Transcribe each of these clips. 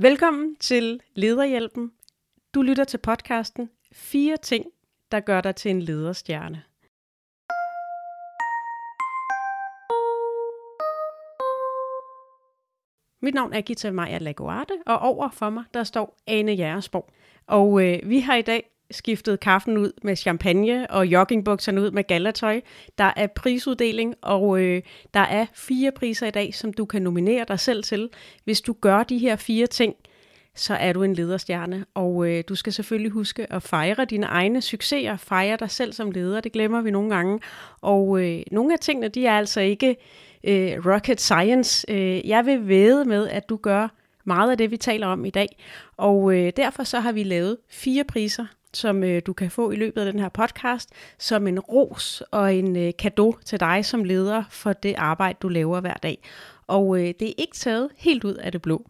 Velkommen til Lederhjælpen. Du lytter til podcasten Fire ting, der gør dig til en lederstjerne. Mit navn er Gita Maja Laguarte, og over for mig, der står Ane Jægersborg. Og øh, vi har i dag skiftet kaffen ud med champagne og joggingbukserne ud med gallertøj. Der er prisuddeling, og øh, der er fire priser i dag, som du kan nominere dig selv til. Hvis du gør de her fire ting, så er du en lederstjerne. Og øh, du skal selvfølgelig huske at fejre dine egne succeser, fejre dig selv som leder, det glemmer vi nogle gange. Og øh, nogle af tingene, de er altså ikke øh, rocket science. Øh, jeg vil væde med, at du gør meget af det, vi taler om i dag. Og øh, derfor så har vi lavet fire priser, som øh, du kan få i løbet af den her podcast, som en ros og en øh, gave til dig som leder for det arbejde, du laver hver dag. Og øh, det er ikke taget helt ud af det blå.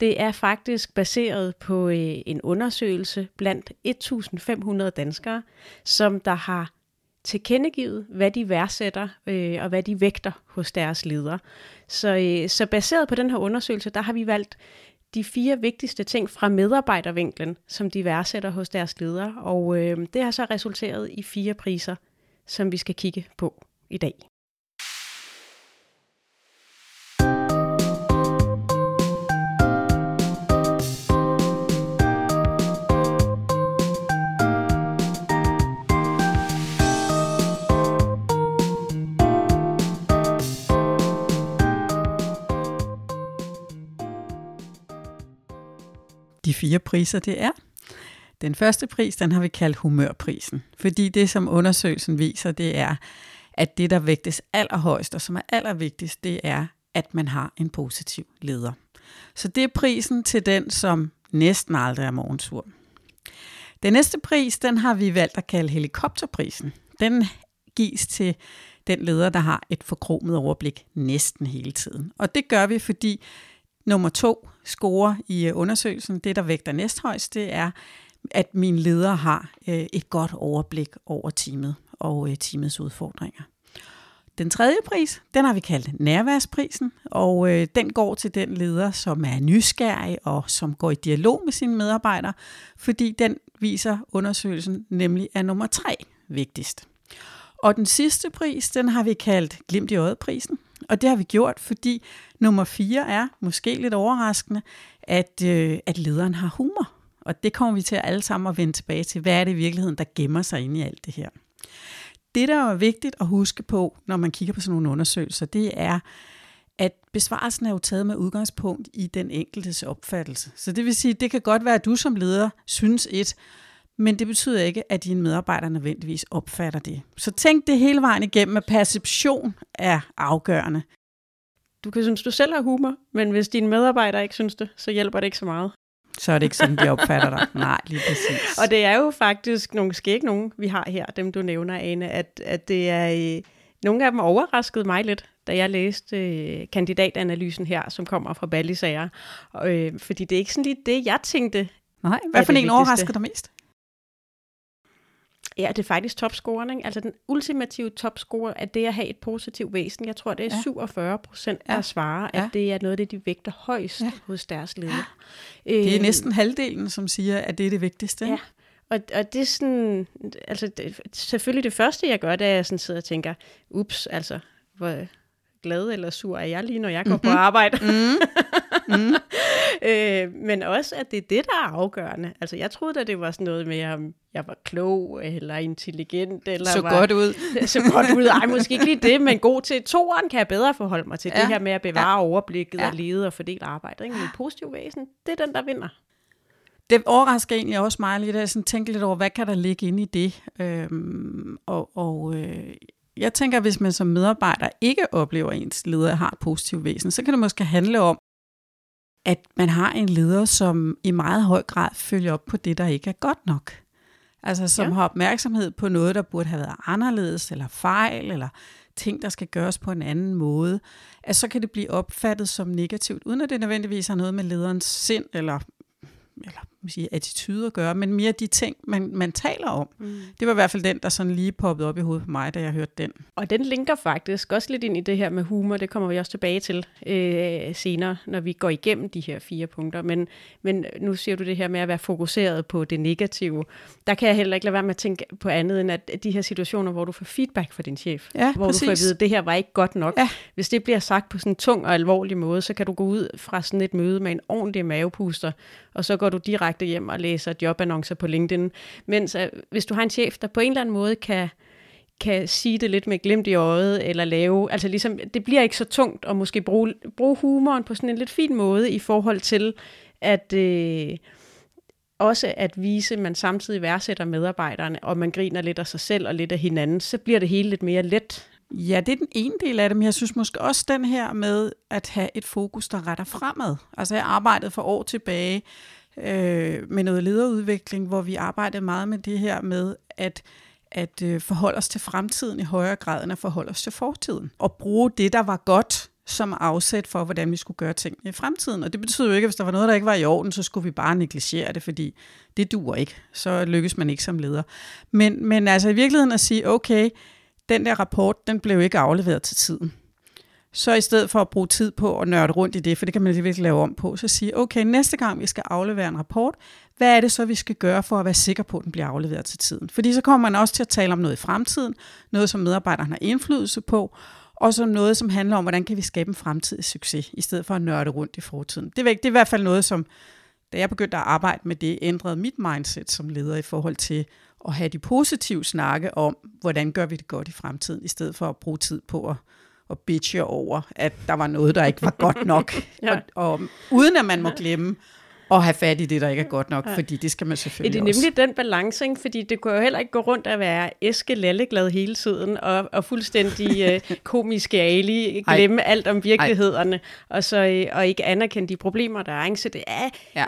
Det er faktisk baseret på øh, en undersøgelse blandt 1.500 danskere, som der har tilkendegivet, hvad de værdsætter øh, og hvad de vægter hos deres ledere. Så, øh, så baseret på den her undersøgelse, der har vi valgt de fire vigtigste ting fra medarbejdervinklen, som de værdsætter hos deres ledere. Og øh, det har så resulteret i fire priser, som vi skal kigge på i dag. Fire priser, det er. Den første pris, den har vi kaldt humørprisen, fordi det, som undersøgelsen viser, det er, at det, der vægtes allerhøjst og som er allervigtigst, det er, at man har en positiv leder. Så det er prisen til den, som næsten aldrig er morgensur. Den næste pris, den har vi valgt at kalde helikopterprisen. Den gives til den leder, der har et forkromet overblik næsten hele tiden. Og det gør vi, fordi Nummer to score i øh, undersøgelsen, det der vægter næsthøjst, det er, at min leder har øh, et godt overblik over teamet og øh, teamets udfordringer. Den tredje pris, den har vi kaldt nærværsprisen, og øh, den går til den leder, som er nysgerrig og som går i dialog med sine medarbejdere, fordi den viser undersøgelsen nemlig er nummer tre vigtigst. Og den sidste pris, den har vi kaldt glimt i øjet-prisen, og det har vi gjort, fordi nummer fire er, måske lidt overraskende, at, øh, at lederen har humor. Og det kommer vi til at alle sammen at vende tilbage til. Hvad er det i virkeligheden, der gemmer sig inde i alt det her? Det, der er vigtigt at huske på, når man kigger på sådan nogle undersøgelser, det er, at besvarelsen er jo taget med udgangspunkt i den enkeltes opfattelse. Så det vil sige, det kan godt være, at du som leder synes et, men det betyder ikke, at dine medarbejdere nødvendigvis opfatter det. Så tænk det hele vejen igennem, at perception er afgørende. Du kan synes, du selv har humor, men hvis dine medarbejdere ikke synes det, så hjælper det ikke så meget. Så er det ikke sådan, de opfatter dig. Nej, lige præcis. Og det er jo faktisk nogle skæg nogen, vi har her, dem du nævner, Ane, at, at det er... Øh, nogle af dem overraskede mig lidt, da jeg læste øh, kandidatanalysen her, som kommer fra Ballisager. Øh, fordi det er ikke sådan lige det, jeg tænkte. Nej, hvad for en overraskede dig mest? Ja, det er faktisk topscoren. Ikke? Altså den ultimative topscore er det at have et positivt væsen. Jeg tror, det er ja. 47 procent, der ja. svarer, at ja. det er noget af det, de vægter højst ja. hos deres leder. Ja. Det er øh, næsten halvdelen, som siger, at det er det vigtigste. Ja. Og, og det er sådan, altså det, selvfølgelig det første, jeg gør, det er, at jeg sådan sidder og tænker, ups, altså, hvor glad eller sur er jeg lige, når jeg går mm-hmm. på arbejde. Mm. mm. øh, men også, at det er det, der er afgørende. Altså, jeg troede, at det var sådan noget med, om jeg var klog, eller intelligent, eller så var, godt ud. så godt ud. Ej, måske ikke lige det, men god til toeren kan jeg bedre forholde mig til. Ja. Det her med at bevare ja. overblikket ja. og lede og fordele arbejdet. Ikke? Men positiv væsen, det er den, der vinder. Det overrasker egentlig også mig lidt, at jeg sådan tænker lidt over, hvad kan der ligge inde i det? Øhm, og og øh, jeg tænker, at hvis man som medarbejder ikke oplever, at ens leder har et positivt væsen, så kan det måske handle om, at man har en leder, som i meget høj grad følger op på det, der ikke er godt nok. Altså som ja. har opmærksomhed på noget, der burde have været anderledes, eller fejl, eller ting, der skal gøres på en anden måde. At så kan det blive opfattet som negativt, uden at det nødvendigvis har noget med lederens sind, eller, eller sige, attitude at gøre, men mere de ting, man, man taler om. Mm. Det var i hvert fald den, der sådan lige poppede op i hovedet på mig, da jeg hørte den. Og den linker faktisk også lidt ind i det her med humor, det kommer vi også tilbage til øh, senere, når vi går igennem de her fire punkter. Men, men nu siger du det her med at være fokuseret på det negative. Der kan jeg heller ikke lade være med at tænke på andet, end at de her situationer, hvor du får feedback fra din chef, ja, hvor præcis. du får at vide, at det her var ikke godt nok. Ja. Hvis det bliver sagt på sådan en tung og alvorlig måde, så kan du gå ud fra sådan et møde med en ordentlig mavepuster, og så går du direkte hjem og læser jobannoncer på LinkedIn. Mens uh, hvis du har en chef, der på en eller anden måde kan, kan sige det lidt med glimt i øjet, eller lave, altså ligesom, det bliver ikke så tungt at måske bruge, bruge humoren på sådan en lidt fin måde i forhold til, at øh, også at vise, at man samtidig værdsætter medarbejderne, og man griner lidt af sig selv og lidt af hinanden, så bliver det hele lidt mere let. Ja, det er den ene del af det, men jeg synes måske også den her med at have et fokus, der retter fremad. Altså jeg arbejdede for år tilbage øh, med noget lederudvikling, hvor vi arbejdede meget med det her med at at øh, forholde os til fremtiden i højere grad end at forholde os til fortiden. Og bruge det, der var godt som afsæt for, hvordan vi skulle gøre tingene i fremtiden. Og det betyder jo ikke, at hvis der var noget, der ikke var i orden, så skulle vi bare negligere det, fordi det duer ikke. Så lykkes man ikke som leder. Men, men altså i virkeligheden at sige, okay, den der rapport, den blev ikke afleveret til tiden. Så i stedet for at bruge tid på at nørde rundt i det, for det kan man virkelig lave om på, så sige, okay, næste gang vi skal aflevere en rapport, hvad er det så, vi skal gøre for at være sikker på, at den bliver afleveret til tiden? Fordi så kommer man også til at tale om noget i fremtiden, noget som medarbejderne har indflydelse på, og så noget, som handler om, hvordan kan vi skabe en fremtidig succes, i stedet for at nørde rundt i fortiden. Det er, det er i hvert fald noget, som, da jeg begyndte at arbejde med det, ændrede mit mindset som leder i forhold til at have de positive snakke om, hvordan gør vi det godt i fremtiden, i stedet for at bruge tid på at, at bitche over, at der var noget, der ikke var godt nok. ja. og, og uden at man må glemme at have fat i det, der ikke er godt nok, ja. fordi det skal man selvfølgelig Det er nemlig også. den balance, ikke? fordi det kan jo heller ikke gå rundt at være æske lalleglad hele tiden, og, og fuldstændig uh, komisk ali, glemme Ej. alt om virkelighederne, og, så, uh, og ikke anerkende de problemer, der er. Ikke? Så det er, ja.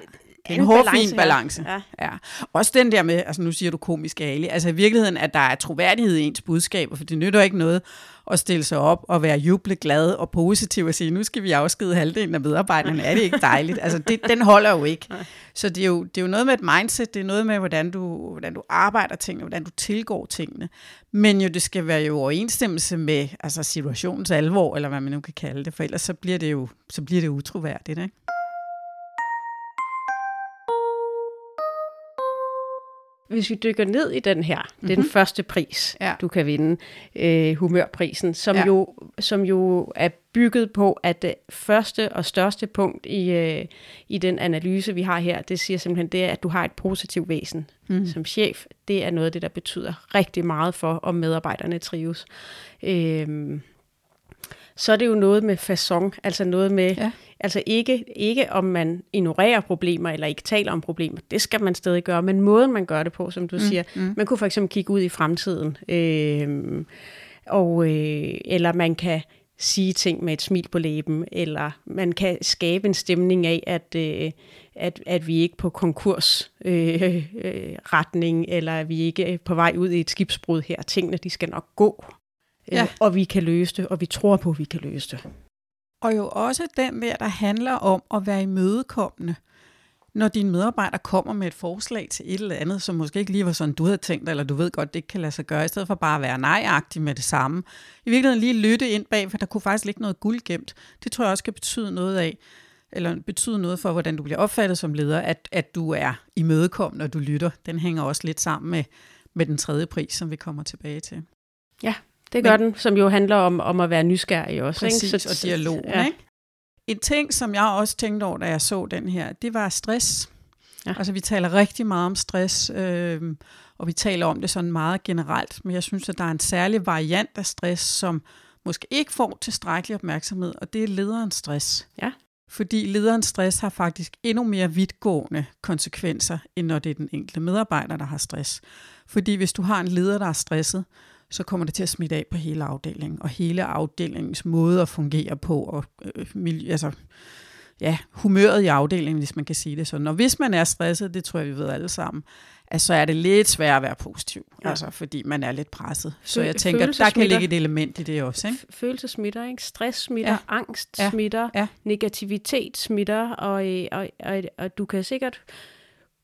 Det er en hårfin balance. Ja. ja. Også den der med, altså nu siger du komisk ali, altså i virkeligheden, at der er troværdighed i ens budskaber, for det nytter ikke noget at stille sig op og være jubleglad og positiv og sige, nu skal vi afskede halvdelen af medarbejderne, er det ikke dejligt? Altså det, den holder jo ikke. Så det er jo, det er jo noget med et mindset, det er noget med, hvordan du, hvordan du arbejder tingene, hvordan du tilgår tingene. Men jo, det skal være jo overensstemmelse med altså situationens alvor, eller hvad man nu kan kalde det, for ellers så bliver det jo så bliver det utroværdigt, ikke? Hvis vi dykker ned i den her, mm-hmm. den første pris, ja. du kan vinde, øh, humørprisen, som, ja. jo, som jo er bygget på, at det første og største punkt i, øh, i den analyse, vi har her, det siger simpelthen, det er, at du har et positivt væsen mm. som chef. Det er noget af det, der betyder rigtig meget for, om medarbejderne trives. Øh, så er det jo noget med façon, altså noget med, ja. altså ikke, ikke om man ignorerer problemer eller ikke taler om problemer, det skal man stadig gøre, men måden man gør det på, som du mm, siger, mm. man kunne for eksempel kigge ud i fremtiden, øh, og, øh, eller man kan sige ting med et smil på læben, eller man kan skabe en stemning af, at, øh, at, at vi ikke er på konkursretning, øh, øh, retning, eller at vi ikke er på vej ud i et skibsbrud her. Tingene, de skal nok gå ja. øh, og vi kan løse det, og vi tror på, at vi kan løse det. Og jo også den der, der handler om at være imødekommende, når dine medarbejdere kommer med et forslag til et eller andet, som måske ikke lige var sådan, du havde tænkt, eller du ved godt, det ikke kan lade sig gøre, i stedet for bare at være nejagtig med det samme. I virkeligheden lige lytte ind bag, for der kunne faktisk ligge noget guld gemt. Det tror jeg også kan betyde noget af, eller betyde noget for, hvordan du bliver opfattet som leder, at, at du er imødekommende, og du lytter. Den hænger også lidt sammen med, med den tredje pris, som vi kommer tilbage til. Ja, det gør Men, den, som jo handler om, om at være nysgerrig også. Præcis, ikke? Så, og dialog. Ja. Ikke? En ting, som jeg også tænkte over, da jeg så den her, det var stress. Ja. Altså vi taler rigtig meget om stress, øh, og vi taler om det sådan meget generelt, men jeg synes, at der er en særlig variant af stress, som måske ikke får tilstrækkelig opmærksomhed, og det er lederens stress. Ja. Fordi lederens stress har faktisk endnu mere vidtgående konsekvenser, end når det er den enkelte medarbejder, der har stress. Fordi hvis du har en leder, der er stresset, så kommer det til at smitte af på hele afdelingen, og hele afdelingens måde at fungere på, og øh, miljø, altså, ja, humøret i afdelingen, hvis man kan sige det sådan. Og hvis man er stresset, det tror jeg, vi ved alle sammen, at så er det lidt svært at være positiv, ja. altså, fordi man er lidt presset. Så jeg tænker, der kan ligge et element i det også. Ikke? Følelse smitter, ikke? Stress smitter, ja. angst smitter, ja. negativitet smitter, og, og, og, og du kan sikkert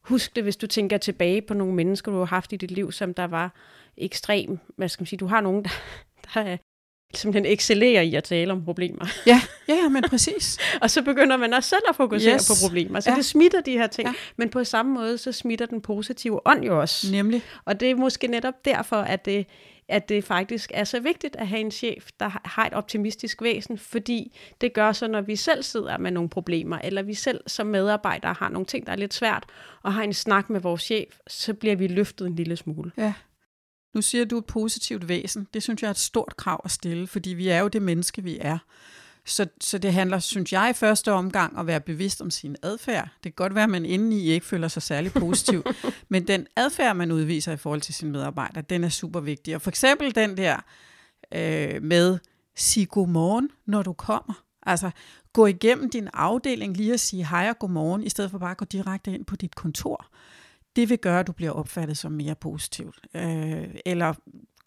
husk det, hvis du tænker tilbage på nogle mennesker, du har haft i dit liv, som der var ekstrem, hvad skal man sige, du har nogen, der, der er simpelthen excellerer i at tale om problemer. Ja, ja, ja men præcis. og så begynder man også selv at fokusere yes. på problemer. Så ja. det smitter de her ting. Ja. Men på samme måde, så smitter den positive ånd jo også. Nemlig. Og det er måske netop derfor, at det, at det faktisk er så vigtigt at have en chef, der har et optimistisk væsen, fordi det gør så, når vi selv sidder med nogle problemer, eller vi selv som medarbejdere har nogle ting, der er lidt svært, og har en snak med vores chef, så bliver vi løftet en lille smule. Ja. Nu siger du et positivt væsen. Det synes jeg er et stort krav at stille, fordi vi er jo det menneske, vi er. Så, så det handler, synes jeg, i første omgang at være bevidst om sin adfærd. Det kan godt være, at man indeni ikke føler sig særlig positiv, men den adfærd, man udviser i forhold til sine medarbejdere, den er super vigtig. Og for eksempel den der øh, med, sig godmorgen, når du kommer. Altså, gå igennem din afdeling lige at sige hej og godmorgen, i stedet for bare at gå direkte ind på dit kontor det vil gøre, at du bliver opfattet som mere positivt. Øh, eller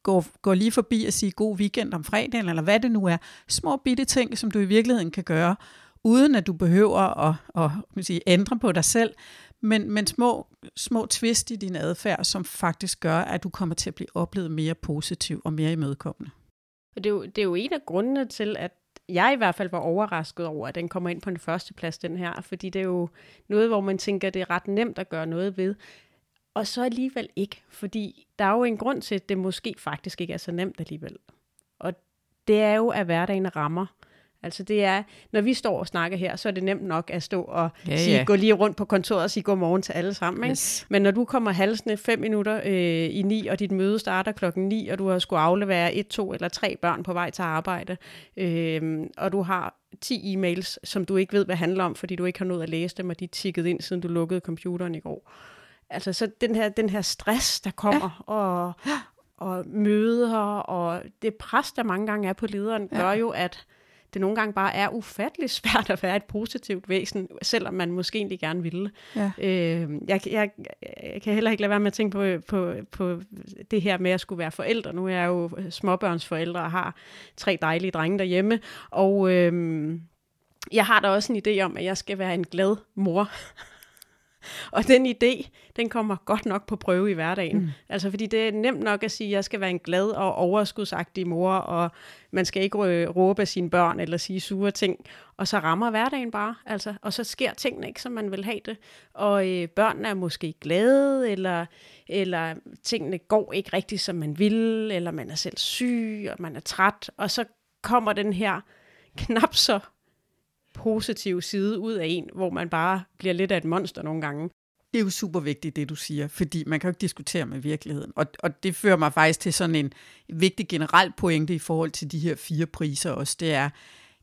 gå, gå lige forbi og sige god weekend om fredagen, eller hvad det nu er. Små bitte ting, som du i virkeligheden kan gøre, uden at du behøver at, at, at sige, ændre på dig selv, men, men små, små twist i din adfærd, som faktisk gør, at du kommer til at blive oplevet mere positiv og mere imødekommende. Det er, jo, det er jo en af grundene til, at jeg i hvert fald var overrasket over, at den kommer ind på den første plads, den her. Fordi det er jo noget, hvor man tænker, det er ret nemt at gøre noget ved. Og så alligevel ikke, fordi der er jo en grund til, at det måske faktisk ikke er så nemt alligevel. Og det er jo, at hverdagen rammer. Altså det er, når vi står og snakker her, så er det nemt nok at stå og ja, sige, ja. gå lige rundt på kontoret og sige godmorgen til alle sammen. Ikke? Yes. Men når du kommer halsende fem minutter øh, i ni, og dit møde starter klokken ni, og du har skulle aflevere et, to eller tre børn på vej til arbejde, øh, og du har 10 e-mails, som du ikke ved, hvad handler om, fordi du ikke har nået at læse dem, og de er tikket ind, siden du lukkede computeren i går. Altså så den her, den her stress, der kommer, ja. og, og møder, og det pres, der mange gange er på lederen, ja. gør jo, at det nogle gange bare er ufattelig svært at være et positivt væsen, selvom man måske egentlig gerne ville. Ja. Øh, jeg, jeg, jeg kan heller ikke lade være med at tænke på, på, på det her med at skulle være forældre. Nu er jeg jo småbørnsforældre og har tre dejlige drenge derhjemme, og øh, jeg har da også en idé om, at jeg skal være en glad mor. Og den idé, den kommer godt nok på prøve i hverdagen. Mm. Altså, fordi det er nemt nok at sige, at jeg skal være en glad og overskudsagtig mor, og man skal ikke råbe af sine børn eller sige sure ting. Og så rammer hverdagen bare, altså, og så sker tingene ikke, som man vil have det. Og øh, børnene er måske glade, eller, eller tingene går ikke rigtigt, som man vil, eller man er selv syg, og man er træt, og så kommer den her knap så positiv side ud af en, hvor man bare bliver lidt af et monster nogle gange. Det er jo super vigtigt, det du siger, fordi man kan jo ikke diskutere med virkeligheden. Og, og det fører mig faktisk til sådan en vigtig generel pointe i forhold til de her fire priser også. Det er,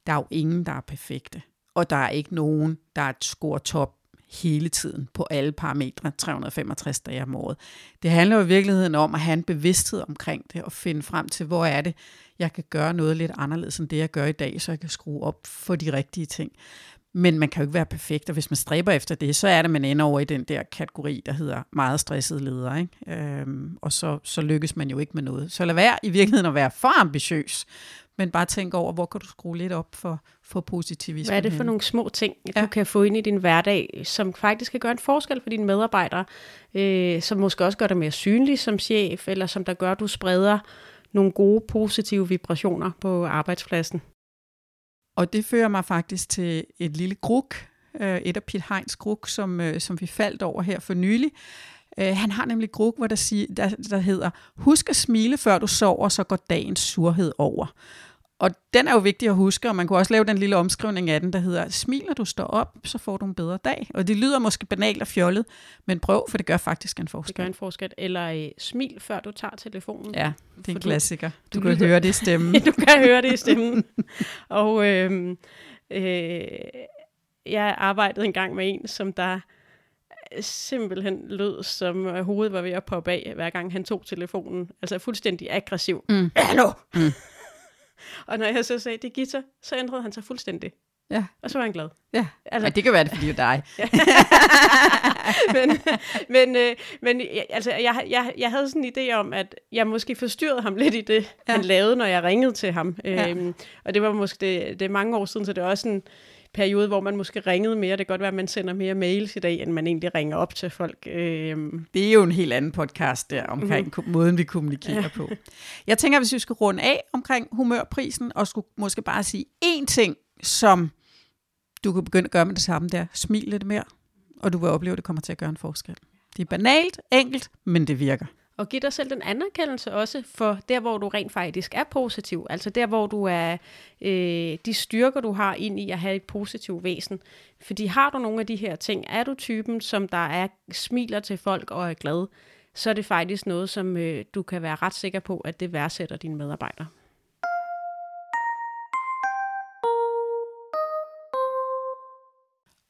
der er jo ingen, der er perfekte. Og der er ikke nogen, der er et score top hele tiden på alle parametre 365 dage om året. Det handler jo i virkeligheden om at have en bevidsthed omkring det og finde frem til, hvor er det, jeg kan gøre noget lidt anderledes end det, jeg gør i dag, så jeg kan skrue op for de rigtige ting. Men man kan jo ikke være perfekt, og hvis man stræber efter det, så er det, man ender over i den der kategori, der hedder meget stressede ledere. Ikke? Øhm, og så, så lykkes man jo ikke med noget. Så lad være i virkeligheden at være for ambitiøs, men bare tænk over, hvor kan du skrue lidt op for, for positivisme. Hvad er det for nogle små ting, ja. du kan få ind i din hverdag, som faktisk kan gøre en forskel for dine medarbejdere, øh, som måske også gør dig mere synlig som chef, eller som der gør, at du spreder nogle gode, positive vibrationer på arbejdspladsen. Og det fører mig faktisk til et lille gruk, øh, et af Piet Heins gruk, som, øh, som vi faldt over her for nylig. Øh, han har nemlig gruk, hvor der, siger, der, der hedder, husk at smile, før du sover, så går dagens surhed over. Og den er jo vigtig at huske, og man kunne også lave den lille omskrivning af den, der hedder, smil når du står op, så får du en bedre dag. Og det lyder måske banalt og fjollet, men prøv, for det gør faktisk en forskel. Det gør en forskel. Eller øh, smil, før du tager telefonen. Ja, det er en klassiker. Du, du, kan høre det i stemmen. du kan høre det i stemmen. og øh, øh, jeg arbejdede engang med en, som der simpelthen lød, som hovedet var ved at poppe af, hver gang han tog telefonen. Altså fuldstændig aggressiv. Mm. Hallo! Mm. Og når jeg så sagde, det er Gita, så ændrede han sig fuldstændig. Ja. Og så var han glad. Ja, altså, ja det kan være det, fordi det er dig. men men, øh, men altså, jeg, jeg, jeg havde sådan en idé om, at jeg måske forstyrrede ham lidt i det, ja. han lavede, når jeg ringede til ham. Ja. Øhm, og det var måske det, det er mange år siden, så det er også sådan, periode, hvor man måske ringede mere. Det kan godt være, at man sender mere mails i dag, end man egentlig ringer op til folk. Øhm. Det er jo en helt anden podcast der, omkring mm-hmm. måden, vi kommunikerer ja. på. Jeg tænker, hvis vi skulle runde af omkring humørprisen, og skulle måske bare sige én ting, som du kan begynde at gøre med det samme der. Smil lidt mere, og du vil opleve, at det kommer til at gøre en forskel. Det er banalt, enkelt, men det virker. Og giv dig selv den anerkendelse også for der, hvor du rent faktisk er positiv. Altså der, hvor du er, øh, de styrker, du har ind i at have et positivt væsen. Fordi har du nogle af de her ting, er du typen, som der er smiler til folk og er glad, så er det faktisk noget, som øh, du kan være ret sikker på, at det værdsætter dine medarbejdere.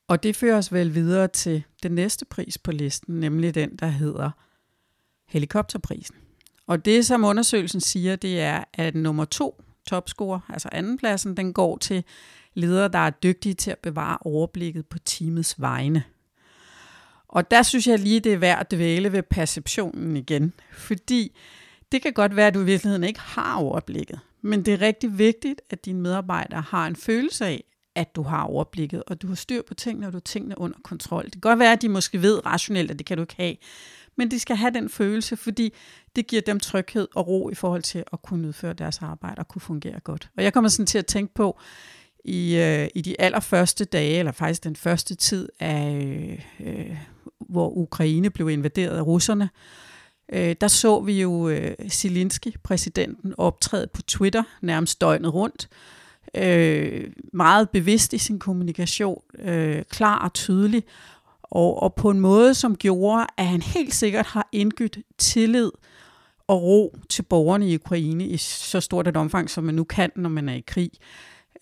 Og det fører os vel videre til den næste pris på listen, nemlig den, der hedder helikopterprisen. Og det, som undersøgelsen siger, det er, at nummer to topscorer, altså andenpladsen, den går til ledere, der er dygtige til at bevare overblikket på teamets vegne. Og der synes jeg lige, det er værd at dvæle ved perceptionen igen. Fordi det kan godt være, at du i virkeligheden ikke har overblikket. Men det er rigtig vigtigt, at dine medarbejdere har en følelse af, at du har overblikket, og du har styr på tingene, og du har tingene under kontrol. Det kan godt være, at de måske ved rationelt, at det kan du ikke have, men de skal have den følelse, fordi det giver dem tryghed og ro i forhold til at kunne udføre deres arbejde og kunne fungere godt. Og jeg kommer sådan til at tænke på, i, øh, i de allerførste dage, eller faktisk den første tid, af, øh, hvor Ukraine blev invaderet af russerne, øh, der så vi jo øh, Zelensky, præsidenten, optræde på Twitter nærmest døgnet rundt, øh, meget bevidst i sin kommunikation, øh, klar og tydelig, og, og på en måde, som gjorde, at han helt sikkert har indgydt tillid og ro til borgerne i Ukraine i så stort et omfang, som man nu kan, når man er i krig.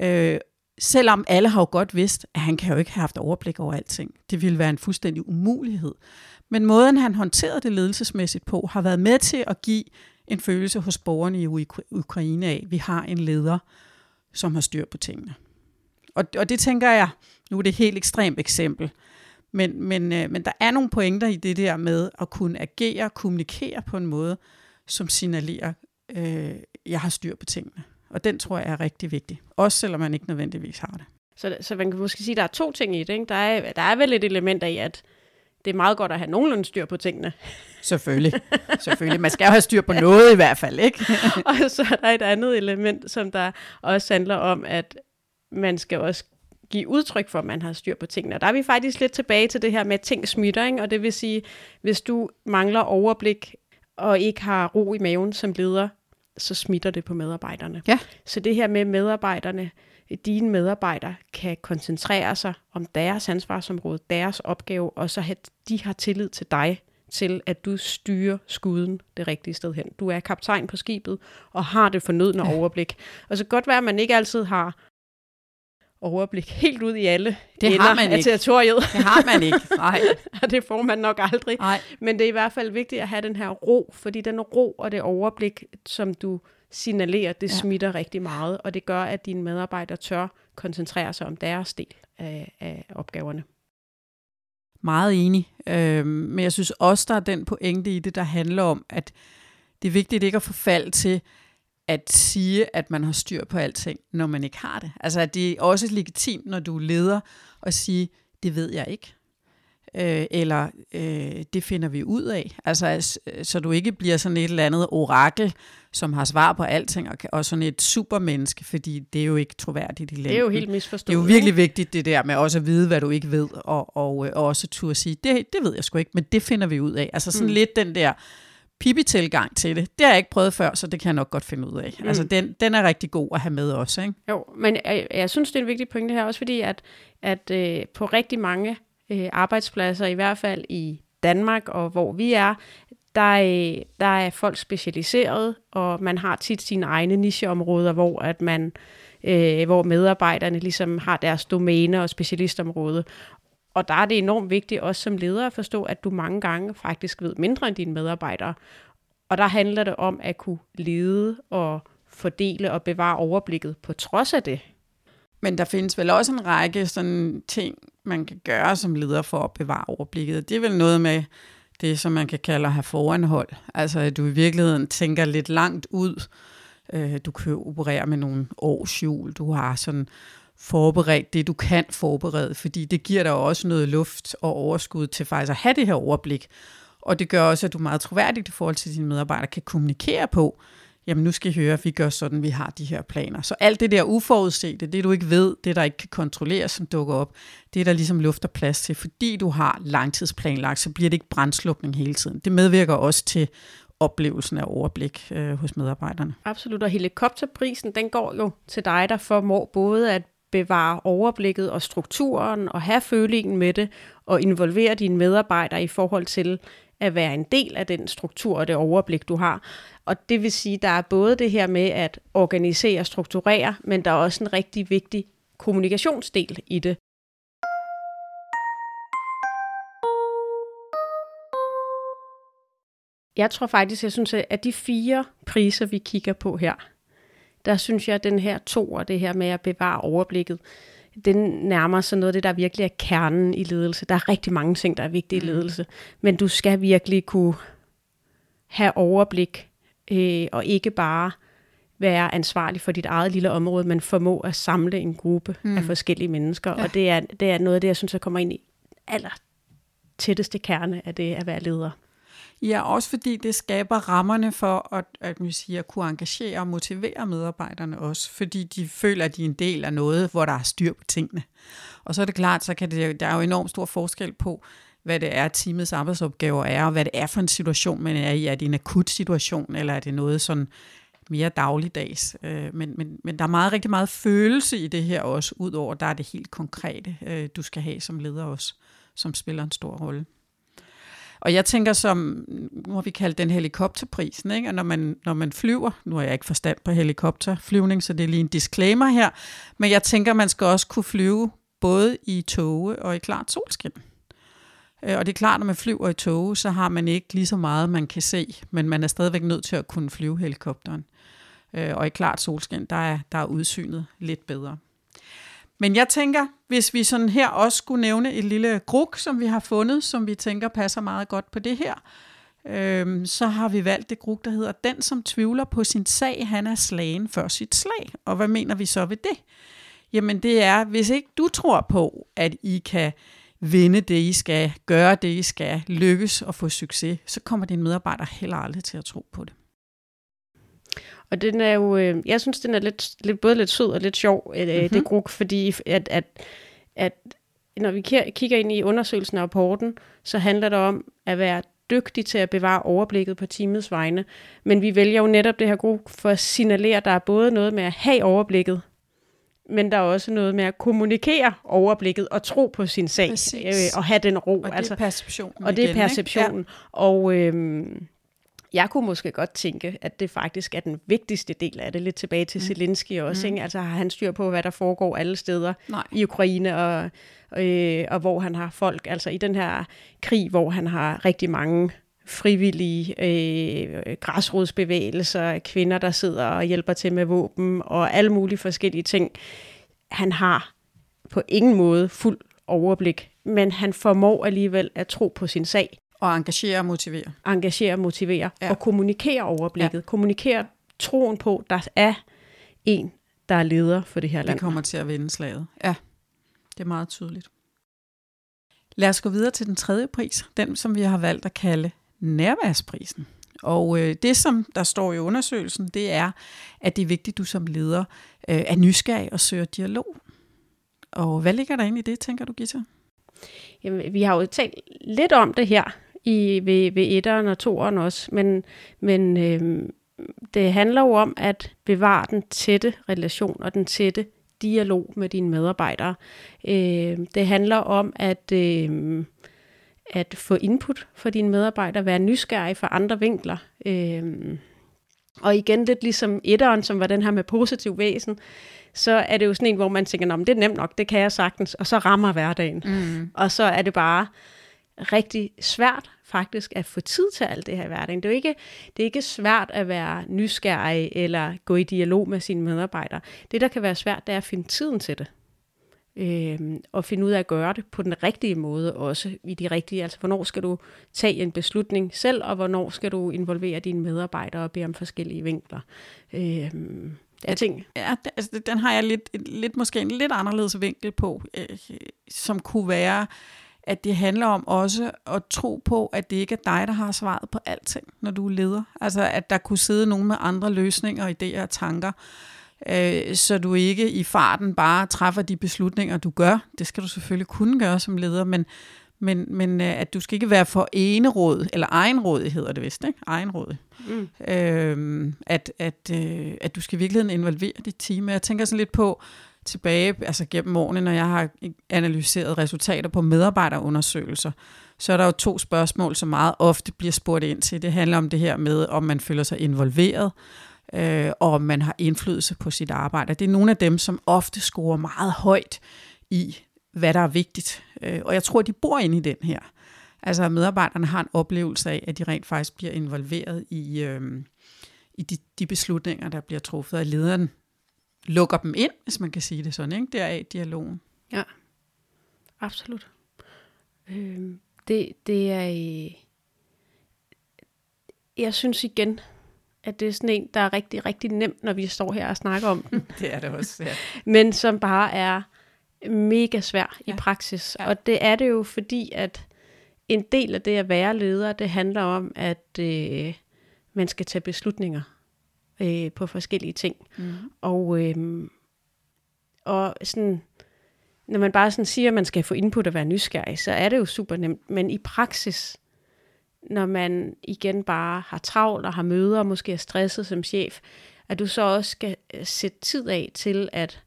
Øh, selvom alle har jo godt vidst, at han kan jo ikke have haft overblik over alting. Det ville være en fuldstændig umulighed. Men måden, han håndterede det ledelsesmæssigt på, har været med til at give en følelse hos borgerne i Ukraine af, at vi har en leder, som har styr på tingene. Og, og det tænker jeg, nu er det et helt ekstremt eksempel, men, men, øh, men der er nogle pointer i det der med at kunne agere og kommunikere på en måde, som signalerer, øh, jeg har styr på tingene. Og den tror jeg er rigtig vigtig, også selvom man ikke nødvendigvis har det. Så, så man kan måske sige, at der er to ting i det. Ikke? Der, er, der er vel et element af, at det er meget godt at have nogenlunde styr på tingene. Selvfølgelig. Selvfølgelig. Man skal jo have styr på noget i hvert fald, ikke? og så er der et andet element, som der også handler om, at man skal også give udtryk for, at man har styr på tingene. Og der er vi faktisk lidt tilbage til det her med, at ting smitter, ikke? og det vil sige, hvis du mangler overblik og ikke har ro i maven som leder, så smitter det på medarbejderne. Ja. Så det her med medarbejderne, dine medarbejdere kan koncentrere sig om deres ansvarsområde, deres opgave, og så have, de har tillid til dig, til at du styrer skuden det rigtige sted hen. Du er kaptajn på skibet og har det fornødne ja. overblik. Og så godt være, at man ikke altid har overblik helt ud i alle det har man ikke. territoriet. Det har man ikke, nej. og det får man nok aldrig. Nej. Men det er i hvert fald vigtigt at have den her ro, fordi den ro og det overblik, som du signalerer, det ja. smitter rigtig meget, og det gør, at dine medarbejdere tør koncentrere sig om deres del af, af opgaverne. Meget enig, øh, men jeg synes også, der er den pointe i det, der handler om, at det er vigtigt ikke at forfalde til, at sige, at man har styr på alting, når man ikke har det. Altså, at det er også legitimt, når du er leder, at sige, det ved jeg ikke. Øh, eller øh, det finder vi ud af. Altså, så du ikke bliver sådan et eller andet orakel, som har svar på alting, og, og sådan et supermenneske, fordi det er jo ikke troværdigt i længden. Det er jo helt misforstået. Det er jo virkelig vigtigt, det der med også at vide, hvad du ikke ved, og, og, og også turde sige, det, det ved jeg sgu ikke, men det finder vi ud af. Altså sådan mm. lidt den der, Pippi-tilgang til det. Det har jeg ikke prøvet før, så det kan jeg nok godt finde ud af. Mm. Altså, den, den er rigtig god at have med også, ikke? Jo, men jeg, jeg synes, det er en vigtig pointe her, også fordi, at, at øh, på rigtig mange øh, arbejdspladser, i hvert fald i Danmark og hvor vi er, der er, der er folk specialiseret, og man har tit sine egne nicheområder, hvor at man øh, hvor medarbejderne ligesom har deres domæne og specialistområde. Og der er det enormt vigtigt også som leder at forstå, at du mange gange faktisk ved mindre end dine medarbejdere. Og der handler det om at kunne lede og fordele og bevare overblikket på trods af det. Men der findes vel også en række sådan ting, man kan gøre som leder for at bevare overblikket. Det er vel noget med det, som man kan kalde at have foranhold. Altså at du i virkeligheden tænker lidt langt ud. Øh, du kan operere med nogle årsjul. Du har sådan forberedt det, du kan forberede, fordi det giver dig også noget luft og overskud til faktisk at have det her overblik. Og det gør også, at du meget troværdigt i forhold til dine medarbejdere kan kommunikere på, jamen nu skal I høre, at vi gør sådan, vi har de her planer. Så alt det der uforudsete, det du ikke ved, det der ikke kan kontrolleres, som dukker op, det er der ligesom luft og plads til. Fordi du har langtidsplanlagt, så bliver det ikke brændslukning hele tiden. Det medvirker også til oplevelsen af overblik øh, hos medarbejderne. Absolut, og helikopterprisen, den går jo til dig, der formår både at bevare overblikket og strukturen og have følingen med det og involvere dine medarbejdere i forhold til at være en del af den struktur og det overblik, du har. Og det vil sige, der er både det her med at organisere og strukturere, men der er også en rigtig vigtig kommunikationsdel i det. Jeg tror faktisk, jeg synes, at de fire priser, vi kigger på her, der synes jeg, at den her to og det her med at bevare overblikket, den nærmer sig noget af det, der virkelig er kernen i ledelse. Der er rigtig mange ting, der er vigtige i mm. ledelse, men du skal virkelig kunne have overblik, øh, og ikke bare være ansvarlig for dit eget lille område, men formå at samle en gruppe mm. af forskellige mennesker. Ja. Og det er, det er noget af det, jeg synes, jeg kommer ind i aller tætteste kerne af det at være leder. Ja, også fordi det skaber rammerne for at, at, man siger, at kunne engagere og motivere medarbejderne også, fordi de føler, at de er en del af noget, hvor der er styr på tingene. Og så er det klart, så kan det, der er jo enormt stor forskel på, hvad det er, teamets arbejdsopgaver er, og hvad det er for en situation, man er i. Er det en akut situation, eller er det noget sådan mere dagligdags? Øh, men, men, men der er meget, rigtig meget følelse i det her også, udover der er det helt konkrete, øh, du skal have som leder også, som spiller en stor rolle. Og jeg tænker som, nu har vi kaldt den helikopterprisen, ikke? og når man, når man flyver, nu har jeg ikke forstand på helikopterflyvning, så det er lige en disclaimer her, men jeg tænker, man skal også kunne flyve både i toge og i klart solskin. Øh, og det er klart, når man flyver i toge, så har man ikke lige så meget, man kan se, men man er stadigvæk nødt til at kunne flyve helikopteren. Øh, og i klart solskin, der er, der er udsynet lidt bedre. Men jeg tænker, hvis vi sådan her også skulle nævne et lille gruk, som vi har fundet, som vi tænker passer meget godt på det her, øhm, så har vi valgt det gruk, der hedder, den som tvivler på sin sag, han er slagen før sit slag. Og hvad mener vi så ved det? Jamen det er, hvis ikke du tror på, at I kan vinde det, I skal, gøre det, I skal, lykkes og få succes, så kommer din medarbejder heller aldrig til at tro på det. Og den er jo, øh, jeg synes, den er lidt, lidt, både lidt sød og lidt sjov, øh, mm-hmm. det gruk, fordi at, at, at når vi kigger ind i undersøgelsen af rapporten, så handler det om at være dygtig til at bevare overblikket på teamets vegne. Men vi vælger jo netop det her gruk for at signalere, at der er både noget med at have overblikket, men der er også noget med at kommunikere overblikket og tro på sin sag øh, og have den ro. Og det er altså, perceptionen. Og det er perceptionen. Ja. Og øhm, jeg kunne måske godt tænke, at det faktisk er den vigtigste del af det. Lidt tilbage til mm. Zelensky også. Mm. Ikke? Altså har han styr på, hvad der foregår alle steder Nej. i Ukraine, og, øh, og hvor han har folk, altså i den her krig, hvor han har rigtig mange frivillige øh, græsrodsbevægelser, kvinder, der sidder og hjælper til med våben, og alle mulige forskellige ting. Han har på ingen måde fuld overblik, men han formår alligevel at tro på sin sag. Og engagere og motivere. Engagere og motivere. Ja. Og kommunikere overblikket. Ja. Kommunikere troen på, der er en, der er leder for det her land. Det kommer til at vinde slaget. Ja, det er meget tydeligt. Lad os gå videre til den tredje pris, den som vi har valgt at kalde nærværsprisen. Og øh, det, som der står i undersøgelsen, det er, at det er vigtigt, at du som leder øh, er nysgerrig og søger dialog. Og hvad ligger der ind i det, tænker du, Gita? Jamen, vi har jo talt lidt om det her i, ved, ved etteren og toeren også, men, men øh, det handler jo om at bevare den tætte relation og den tætte dialog med dine medarbejdere. Øh, det handler om at, øh, at få input for dine medarbejdere, være nysgerrig for andre vinkler. Øh, og igen lidt ligesom etteren, som var den her med positiv væsen, så er det jo sådan en, hvor man tænker, det er nemt nok, det kan jeg sagtens, og så rammer hverdagen. Mm. Og så er det bare rigtig svært faktisk at få tid til alt det her i hverdagen. Det er, ikke, det er ikke svært at være nysgerrig eller gå i dialog med sine medarbejdere. Det, der kan være svært, det er at finde tiden til det. Øhm, og finde ud af at gøre det på den rigtige måde også, i de rigtige, altså hvornår skal du tage en beslutning selv, og hvornår skal du involvere dine medarbejdere og bede om forskellige vinkler. Øhm, at, ting. Ja, altså, den har jeg lidt, lidt måske en lidt anderledes vinkel på, øh, som kunne være, at det handler om også at tro på, at det ikke er dig, der har svaret på alting, når du er leder. Altså, at der kunne sidde nogen med andre løsninger, idéer og tanker, øh, så du ikke i farten bare træffer de beslutninger, du gør. Det skal du selvfølgelig kunne gøre som leder, men, men, men øh, at du skal ikke være for eneråd, eller egenråd hedder det vist, ikke? Egenråd. Mm. Øh, at, at, øh, at du skal i virkeligheden involvere dit team. Jeg tænker sådan lidt på tilbage, altså gennem årene, når jeg har analyseret resultater på medarbejderundersøgelser, så er der jo to spørgsmål, som meget ofte bliver spurgt ind til. Det handler om det her med, om man føler sig involveret, øh, og om man har indflydelse på sit arbejde. Det er nogle af dem, som ofte scorer meget højt i, hvad der er vigtigt. Øh, og jeg tror, de bor inde i den her. Altså at medarbejderne har en oplevelse af, at de rent faktisk bliver involveret i, øh, i de, de beslutninger, der bliver truffet, af lederen lukker dem ind, hvis man kan sige det sådan, ikke? Deraf dialogen. Ja, absolut. Øh, det, det er... Jeg synes igen, at det er sådan en, der er rigtig, rigtig nemt, når vi står her og snakker om den. det er det også, ja. Men som bare er mega svær ja. i praksis. Ja. Og det er det jo, fordi at en del af det at være leder, det handler om, at øh, man skal tage beslutninger øh, på forskellige ting. Mm. Og, øh, og sådan, når man bare sådan siger, at man skal få input og være nysgerrig, så er det jo super nemt. Men i praksis, når man igen bare har travlt og har møder, og måske er stresset som chef, at du så også skal øh, sætte tid af til at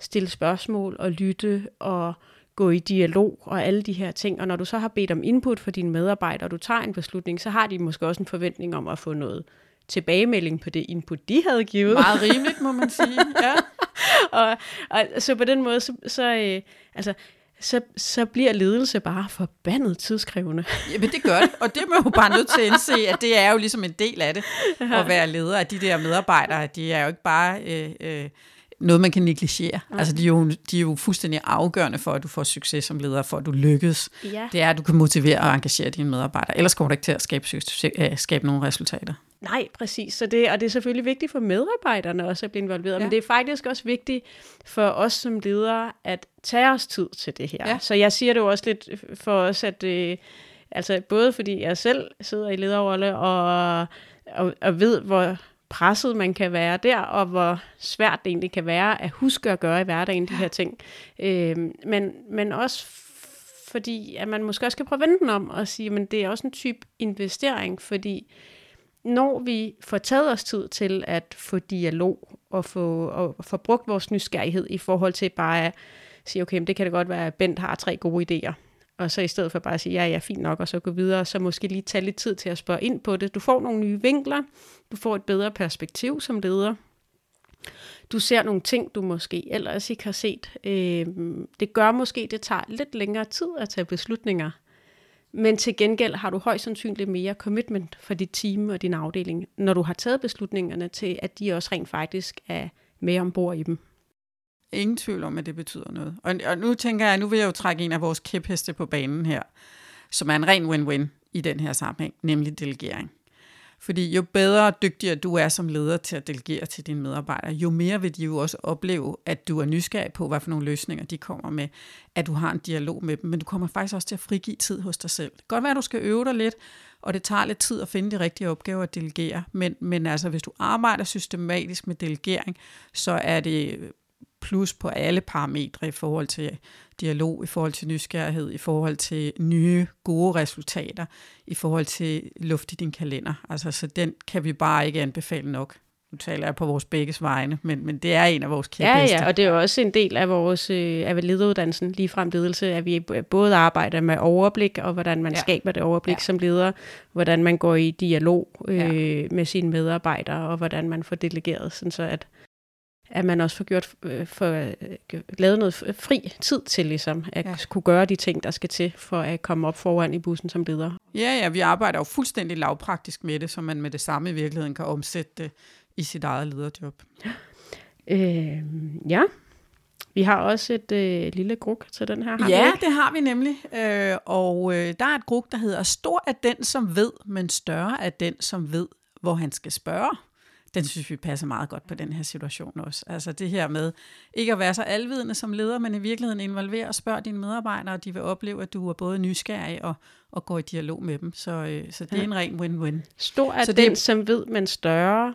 stille spørgsmål og lytte og gå i dialog og alle de her ting. Og når du så har bedt om input for dine medarbejdere, og du tager en beslutning, så har de måske også en forventning om at få noget tilbagemelding på det input, de havde givet. Meget rimeligt, må man sige. Ja. og, og så på den måde, så, så øh, altså, så, så bliver ledelse bare forbandet tidskrævende. Jamen det gør det, og det er man jo bare nødt til at indse, at det er jo ligesom en del af det, at være leder af de der medarbejdere. De er jo ikke bare øh, øh, noget, man kan negligere. Okay. Altså de er, jo, de er jo fuldstændig afgørende for, at du får succes som leder, for at du lykkes. Ja. Det er, at du kan motivere og engagere dine medarbejdere. Ellers kommer du ikke til at skabe, øh, skabe nogle resultater. Nej, præcis. Så det, og det er selvfølgelig vigtigt for medarbejderne også at blive involveret, ja. men det er faktisk også vigtigt for os som ledere at tage os tid til det her. Ja. Så jeg siger det jo også lidt for os, at øh, altså både fordi jeg selv sidder i lederrolle og, og, og ved, hvor presset man kan være der, og hvor svært det egentlig kan være at huske at gøre i hverdagen de her ting. Øh, men, men også fordi at man måske også kan prøve at vende den om og sige, at det er også en type investering, fordi når vi får taget os tid til at få dialog og få, og få brugt vores nysgerrighed i forhold til bare at sige, okay, men det kan det godt være, at Bent har tre gode idéer, og så i stedet for bare at sige, ja, ja, fint nok, og så gå videre, så måske lige tage lidt tid til at spørge ind på det. Du får nogle nye vinkler, du får et bedre perspektiv som leder, du ser nogle ting, du måske ellers ikke har set. Øh, det gør måske, det tager lidt længere tid at tage beslutninger, men til gengæld har du højst sandsynligt mere commitment for dit team og din afdeling, når du har taget beslutningerne til, at de også rent faktisk er med ombord i dem. Ingen tvivl om, at det betyder noget. Og, og nu tænker jeg, nu vil jeg jo trække en af vores kæpheste på banen her, som er en ren win-win i den her sammenhæng, nemlig delegering. Fordi jo bedre og dygtigere du er som leder til at delegere til dine medarbejdere, jo mere vil de jo også opleve, at du er nysgerrig på, hvad for nogle løsninger de kommer med, at du har en dialog med dem, men du kommer faktisk også til at frigive tid hos dig selv. Det kan godt være, at du skal øve dig lidt, og det tager lidt tid at finde de rigtige opgaver at delegere, men, men altså, hvis du arbejder systematisk med delegering, så er det plus på alle parametre i forhold til dialog, i forhold til nysgerrighed, i forhold til nye, gode resultater, i forhold til luft i din kalender. Altså, så den kan vi bare ikke anbefale nok. Nu taler jeg på vores begges vegne, men, men det er en af vores kæpheste. Ja, ja, og det er også en del af vores øh, af lederuddannelsen, frem ledelse, at vi både arbejder med overblik, og hvordan man ja. skaber det overblik ja. som leder, hvordan man går i dialog øh, ja. med sine medarbejdere, og hvordan man får delegeret, sådan så at at man også får gjort øh, for, øh, lavet noget fri tid til ligesom, at ja. kunne gøre de ting, der skal til for at komme op foran i bussen som leder. Ja, ja, vi arbejder jo fuldstændig lavpraktisk med det, så man med det samme i virkeligheden kan omsætte det i sit eget lederjob. Øh, ja, vi har også et øh, lille gruk til den her. Har ja, det har vi nemlig. Øh, og øh, der er et gruk, der hedder, stor er den, som ved, men større er den, som ved, hvor han skal spørge. Den synes vi passer meget godt på den her situation også. Altså det her med ikke at være så alvidende som leder, men i virkeligheden involvere og spørge dine medarbejdere, og de vil opleve, at du er både nysgerrig og, og går i dialog med dem. Så, øh, så det ja. er en ren win-win. Stor er så den, det, som ved, men større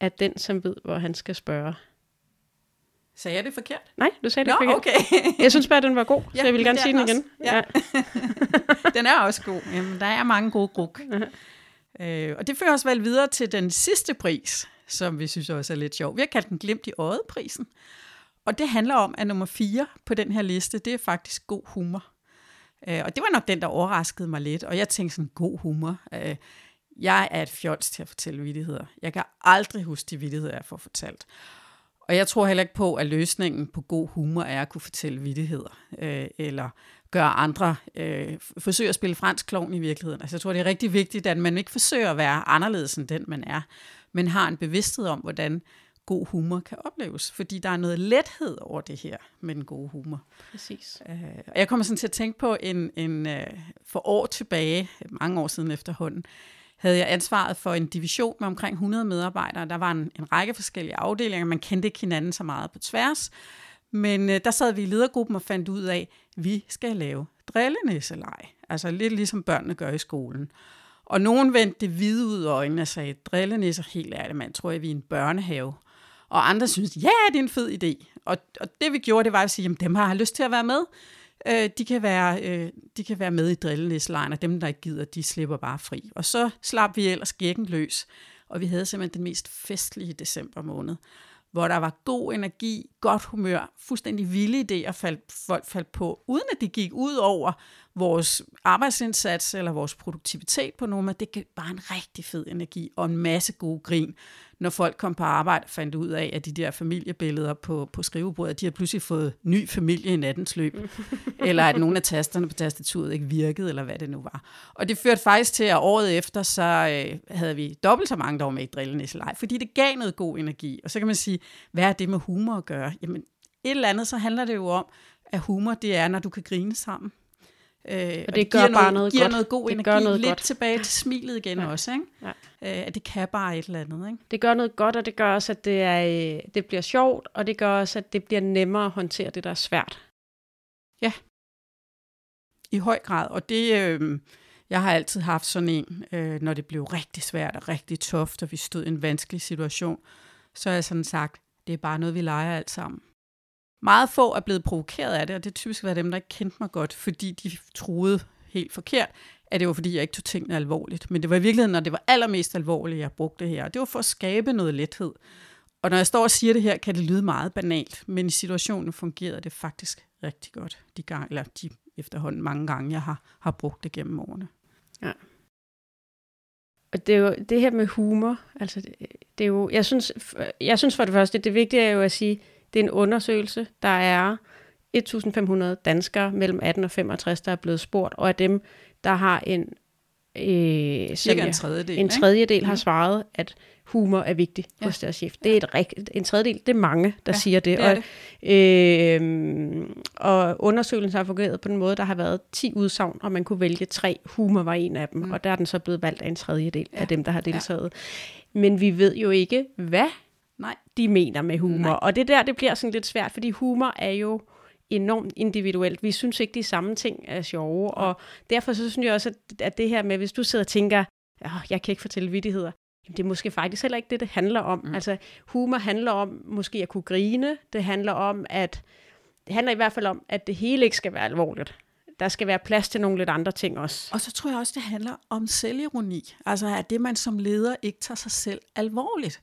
er den, som ved, hvor han skal spørge. Sagde jeg det forkert? Nej, du sagde det Nå, forkert. okay. jeg synes bare, at den var god, så ja, jeg vil gerne sige den igen. Ja. ja. den er også god. Jamen, der er mange gode gruk. Øh, og det fører os vel videre til den sidste pris, som vi synes også er lidt sjov. Vi har kaldt den Glimt i øjet-prisen. Og det handler om, at nummer 4 på den her liste, det er faktisk god humor. Øh, og det var nok den, der overraskede mig lidt. Og jeg tænkte sådan, god humor. Øh, jeg er et fjols til at fortælle vidtigheder. Jeg kan aldrig huske de vidtigheder, jeg får fortalt. Og jeg tror heller ikke på, at løsningen på god humor er at kunne fortælle vittigheder, øh, eller gøre andre, øh, forsøge at spille fransk klovn i virkeligheden. Altså jeg tror, det er rigtig vigtigt, at man ikke forsøger at være anderledes end den, man er, men har en bevidsthed om, hvordan god humor kan opleves. Fordi der er noget lethed over det her med den gode humor. Præcis. Øh, og jeg kommer sådan til at tænke på en, en øh, for år tilbage, mange år siden efterhånden, havde jeg ansvaret for en division med omkring 100 medarbejdere. Der var en, en række forskellige afdelinger. Man kendte ikke hinanden så meget på tværs. Men øh, der sad vi i ledergruppen og fandt ud af, at vi skal lave drillenæsselej. Altså lidt ligesom børnene gør i skolen. Og nogen vendte det hvide ud af øjnene og sagde, drillenæsser, helt ærligt mand, tror jeg, vi er en børnehave. Og andre synes, ja, det er en fed idé. Og, og det vi gjorde, det var at sige, jamen dem har jeg lyst til at være med. Øh, de, kan være, øh, de kan være med i drillenisselejen, og dem, der ikke gider, de slipper bare fri. Og så slap vi ellers gækken løs, og vi havde simpelthen den mest festlige december måned, hvor der var god energi, godt humør, fuldstændig vilde idéer, faldt, folk faldt på, uden at det gik ud over vores arbejdsindsats eller vores produktivitet på nogen, måde. det gav bare en rigtig fed energi og en masse god grin, når folk kom på arbejde og fandt ud af, at de der familiebilleder på, på skrivebordet, de har pludselig fået ny familie i nattens løb, eller at nogle af tasterne på tastaturet ikke virkede, eller hvad det nu var. Og det førte faktisk til, at året efter, så øh, havde vi dobbelt så mange, der var med i drillenæsselej, fordi det gav noget god energi. Og så kan man sige, hvad er det med humor at gøre? Jamen, et eller andet, så handler det jo om, at humor, det er, når du kan grine sammen. Øh, og det, og det gør giver bare noget, noget giver godt. noget god det energi, gør noget lidt godt. tilbage til smilet igen ja. også, ikke? Ja. Øh, at det kan bare et eller andet, ikke? Det gør noget godt, og det gør også, at det, er, øh, det bliver sjovt, og det gør også, at det bliver nemmere at håndtere det, der er svært. Ja, i høj grad. Og det, øh, jeg har altid haft sådan en, øh, når det blev rigtig svært og rigtig toft, og vi stod i en vanskelig situation, så har jeg sådan sagt, det er bare noget, vi leger alt sammen. Meget få er blevet provokeret af det, og det typisk været dem, der ikke kendte mig godt, fordi de troede helt forkert, at det var, fordi jeg ikke tog tingene alvorligt. Men det var i virkeligheden, når det var allermest alvorligt, jeg brugte det her. Og det var for at skabe noget lethed. Og når jeg står og siger det her, kan det lyde meget banalt, men i situationen fungerede det faktisk rigtig godt, de, gang, eller de efterhånden mange gange, jeg har, har brugt det gennem årene. Ja. Og det er jo det her med humor, altså det, det er jo, jeg synes, jeg synes for det første, det vigtige er jo at sige, det er en undersøgelse, der er 1.500 danskere mellem 18 og 65, der er blevet spurgt, og af dem, der har en, øh, Cirka en tredjedel, en tredjedel ikke? har svaret, at humor er vigtig ja. hos deres chef. Det er et rigt, en tredjedel, det er mange, der ja, siger det. det, er det. Og, øh, og undersøgelsen har fungeret på den måde, der har været 10 udsagn, og man kunne vælge tre. Humor var en af dem, mm. og der er den så blevet valgt af en tredjedel ja. af dem, der har deltaget. Ja. Men vi ved jo ikke, hvad Nej. de mener med humor. Nej. Og det der, det bliver sådan lidt svært, fordi humor er jo enormt individuelt. Vi synes ikke, de samme ting er sjove, ja. og derfor så synes jeg også, at det her med, hvis du sidder og tænker, oh, jeg kan ikke fortælle vittigheder, Jamen, det er måske faktisk heller ikke det, det handler om. Mm. Altså, humor handler om måske at kunne grine. Det handler om, at det handler i hvert fald om, at det hele ikke skal være alvorligt. Der skal være plads til nogle lidt andre ting også. Og så tror jeg også, det handler om selvironi. Altså, at det, man som leder ikke tager sig selv alvorligt.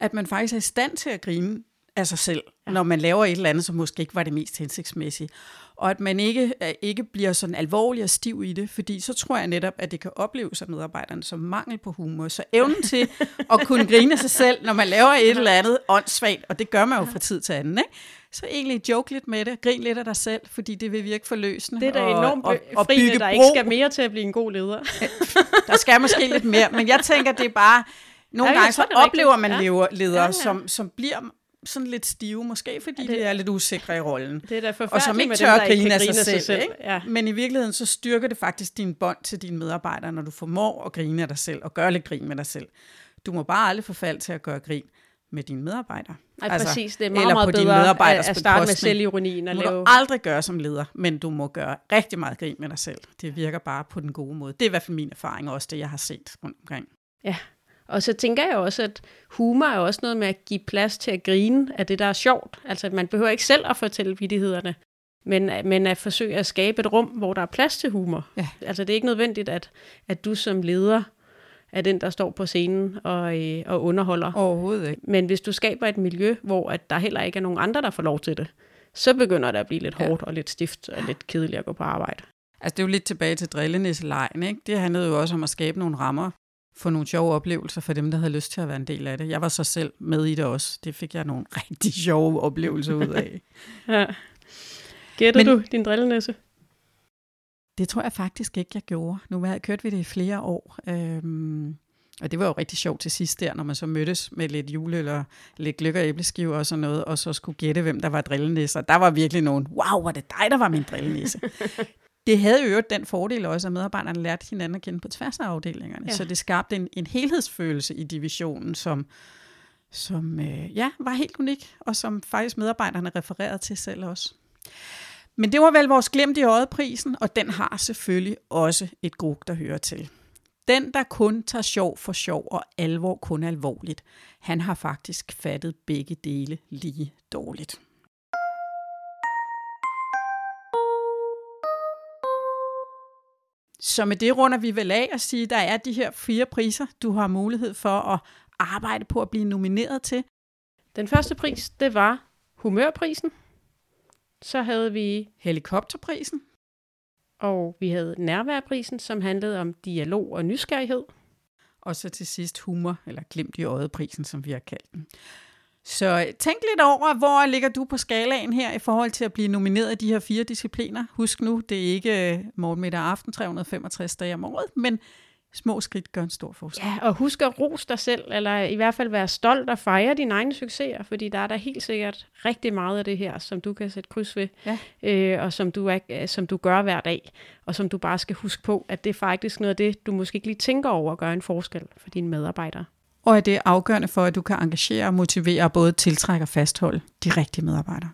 At man faktisk er i stand til at grine af sig selv, ja. når man laver et eller andet, som måske ikke var det mest hensigtsmæssige. Og at man ikke, ikke bliver sådan alvorlig og stiv i det, fordi så tror jeg netop, at det kan opleves af medarbejderne som mangel på humor. Så evnen til at kunne grine af sig selv, når man laver et eller andet åndssvagt, og det gør man jo fra tid til anden, ikke? så egentlig joke lidt med det, grin lidt af dig selv, fordi det vil virke forløsende. Det er da enormt og, og, og bygge der bro. ikke skal mere til at blive en god leder. der skal måske lidt mere, men jeg tænker, det er bare, nogle ja, gange så oplever man ja. ledere, ja, ja. Som, som bliver sådan lidt stive, måske fordi ja, det, de er lidt usikre i rollen. Det er da og som ikke tør at grine af sig selv. Sig selv. Ikke? Ja. Men i virkeligheden så styrker det faktisk din bånd til dine medarbejdere, når du formår at grine af dig selv og gøre lidt grin med dig selv. Du må bare aldrig forfalde til at gøre grin med dine medarbejdere. Nej, altså, præcis. Det er meget, eller meget på dine bedre medarbejderes at, at starte med selvironien og Det må lave... du aldrig gøre som leder, men du må gøre rigtig meget grin med dig selv. Det virker bare på den gode måde. Det er i hvert fald min erfaring, og også det, jeg har set rundt omkring. Ja, og så tænker jeg også, at humor er også noget med at give plads til at grine af det, der er sjovt. Altså, at man behøver ikke selv at fortælle vittighederne, men, men at forsøge at skabe et rum, hvor der er plads til humor. Ja. Altså, det er ikke nødvendigt, at, at du som leder er den, der står på scenen og, øh, og underholder. Overhovedet ikke. Men hvis du skaber et miljø, hvor at der heller ikke er nogen andre, der får lov til det, så begynder det at blive lidt Ja. hårdt og lidt stift og lidt kedeligt at gå på arbejde. Altså, det er jo lidt tilbage til drillenisselejen, ikke? Det handlede jo også om at skabe nogle rammer for nogle sjove oplevelser for dem, der havde lyst til at være en del af det. Jeg var så selv med i det også. Det fik jeg nogle rigtig sjove oplevelser ud af. Ja. Gætter Men- du din drillenæse? Det tror jeg faktisk ikke, jeg gjorde. Nu har jeg kørt vi det i flere år. Øhm, og det var jo rigtig sjovt til sidst der, når man så mødtes med lidt jule eller lidt gløk og æbleskiver og sådan noget, og så skulle gætte, hvem der var drillenæsser. Der var virkelig nogen, wow, var det dig, der var min drillenæsse. det havde jo den fordel også, at medarbejderne lærte hinanden at kende på tværs af afdelingerne. Ja. Ja. Så det skabte en, en helhedsfølelse i divisionen, som, som øh, ja, var helt unik, og som faktisk medarbejderne refererede til selv også. Men det var vel vores glemt i øjet prisen, og den har selvfølgelig også et gruk, der hører til. Den, der kun tager sjov for sjov og alvor kun alvorligt, han har faktisk fattet begge dele lige dårligt. Så med det runder vi vel af og sige, at der er de her fire priser, du har mulighed for at arbejde på at blive nomineret til. Den første pris, det var humørprisen. Så havde vi, Helikopterprisen, og vi havde nærværprisen, som handlede om dialog og nysgerrighed. og så til sidst humor, eller glimt i øjet prisen, som vi har kaldt den. Så tænk lidt over, hvor ligger du på skalaen her i forhold til at blive nomineret i de her fire discipliner. Husk nu, det er ikke øh, morgen, middag og aften 365 dage om året, men små skridt gør en stor forskel. Ja, og husk at rose dig selv, eller i hvert fald være stolt og fejre dine egne succeser, fordi der er der helt sikkert rigtig meget af det her, som du kan sætte kryds ved, Ja. øh, og som du, er, øh, som du gør hver dag, og som du bare skal huske på, at det er faktisk noget af det, du måske ikke lige tænker over at gøre en forskel for dine medarbejdere. Og at det er afgørende for, at du kan engagere og motivere og både tiltrække og fastholde de rigtige medarbejdere.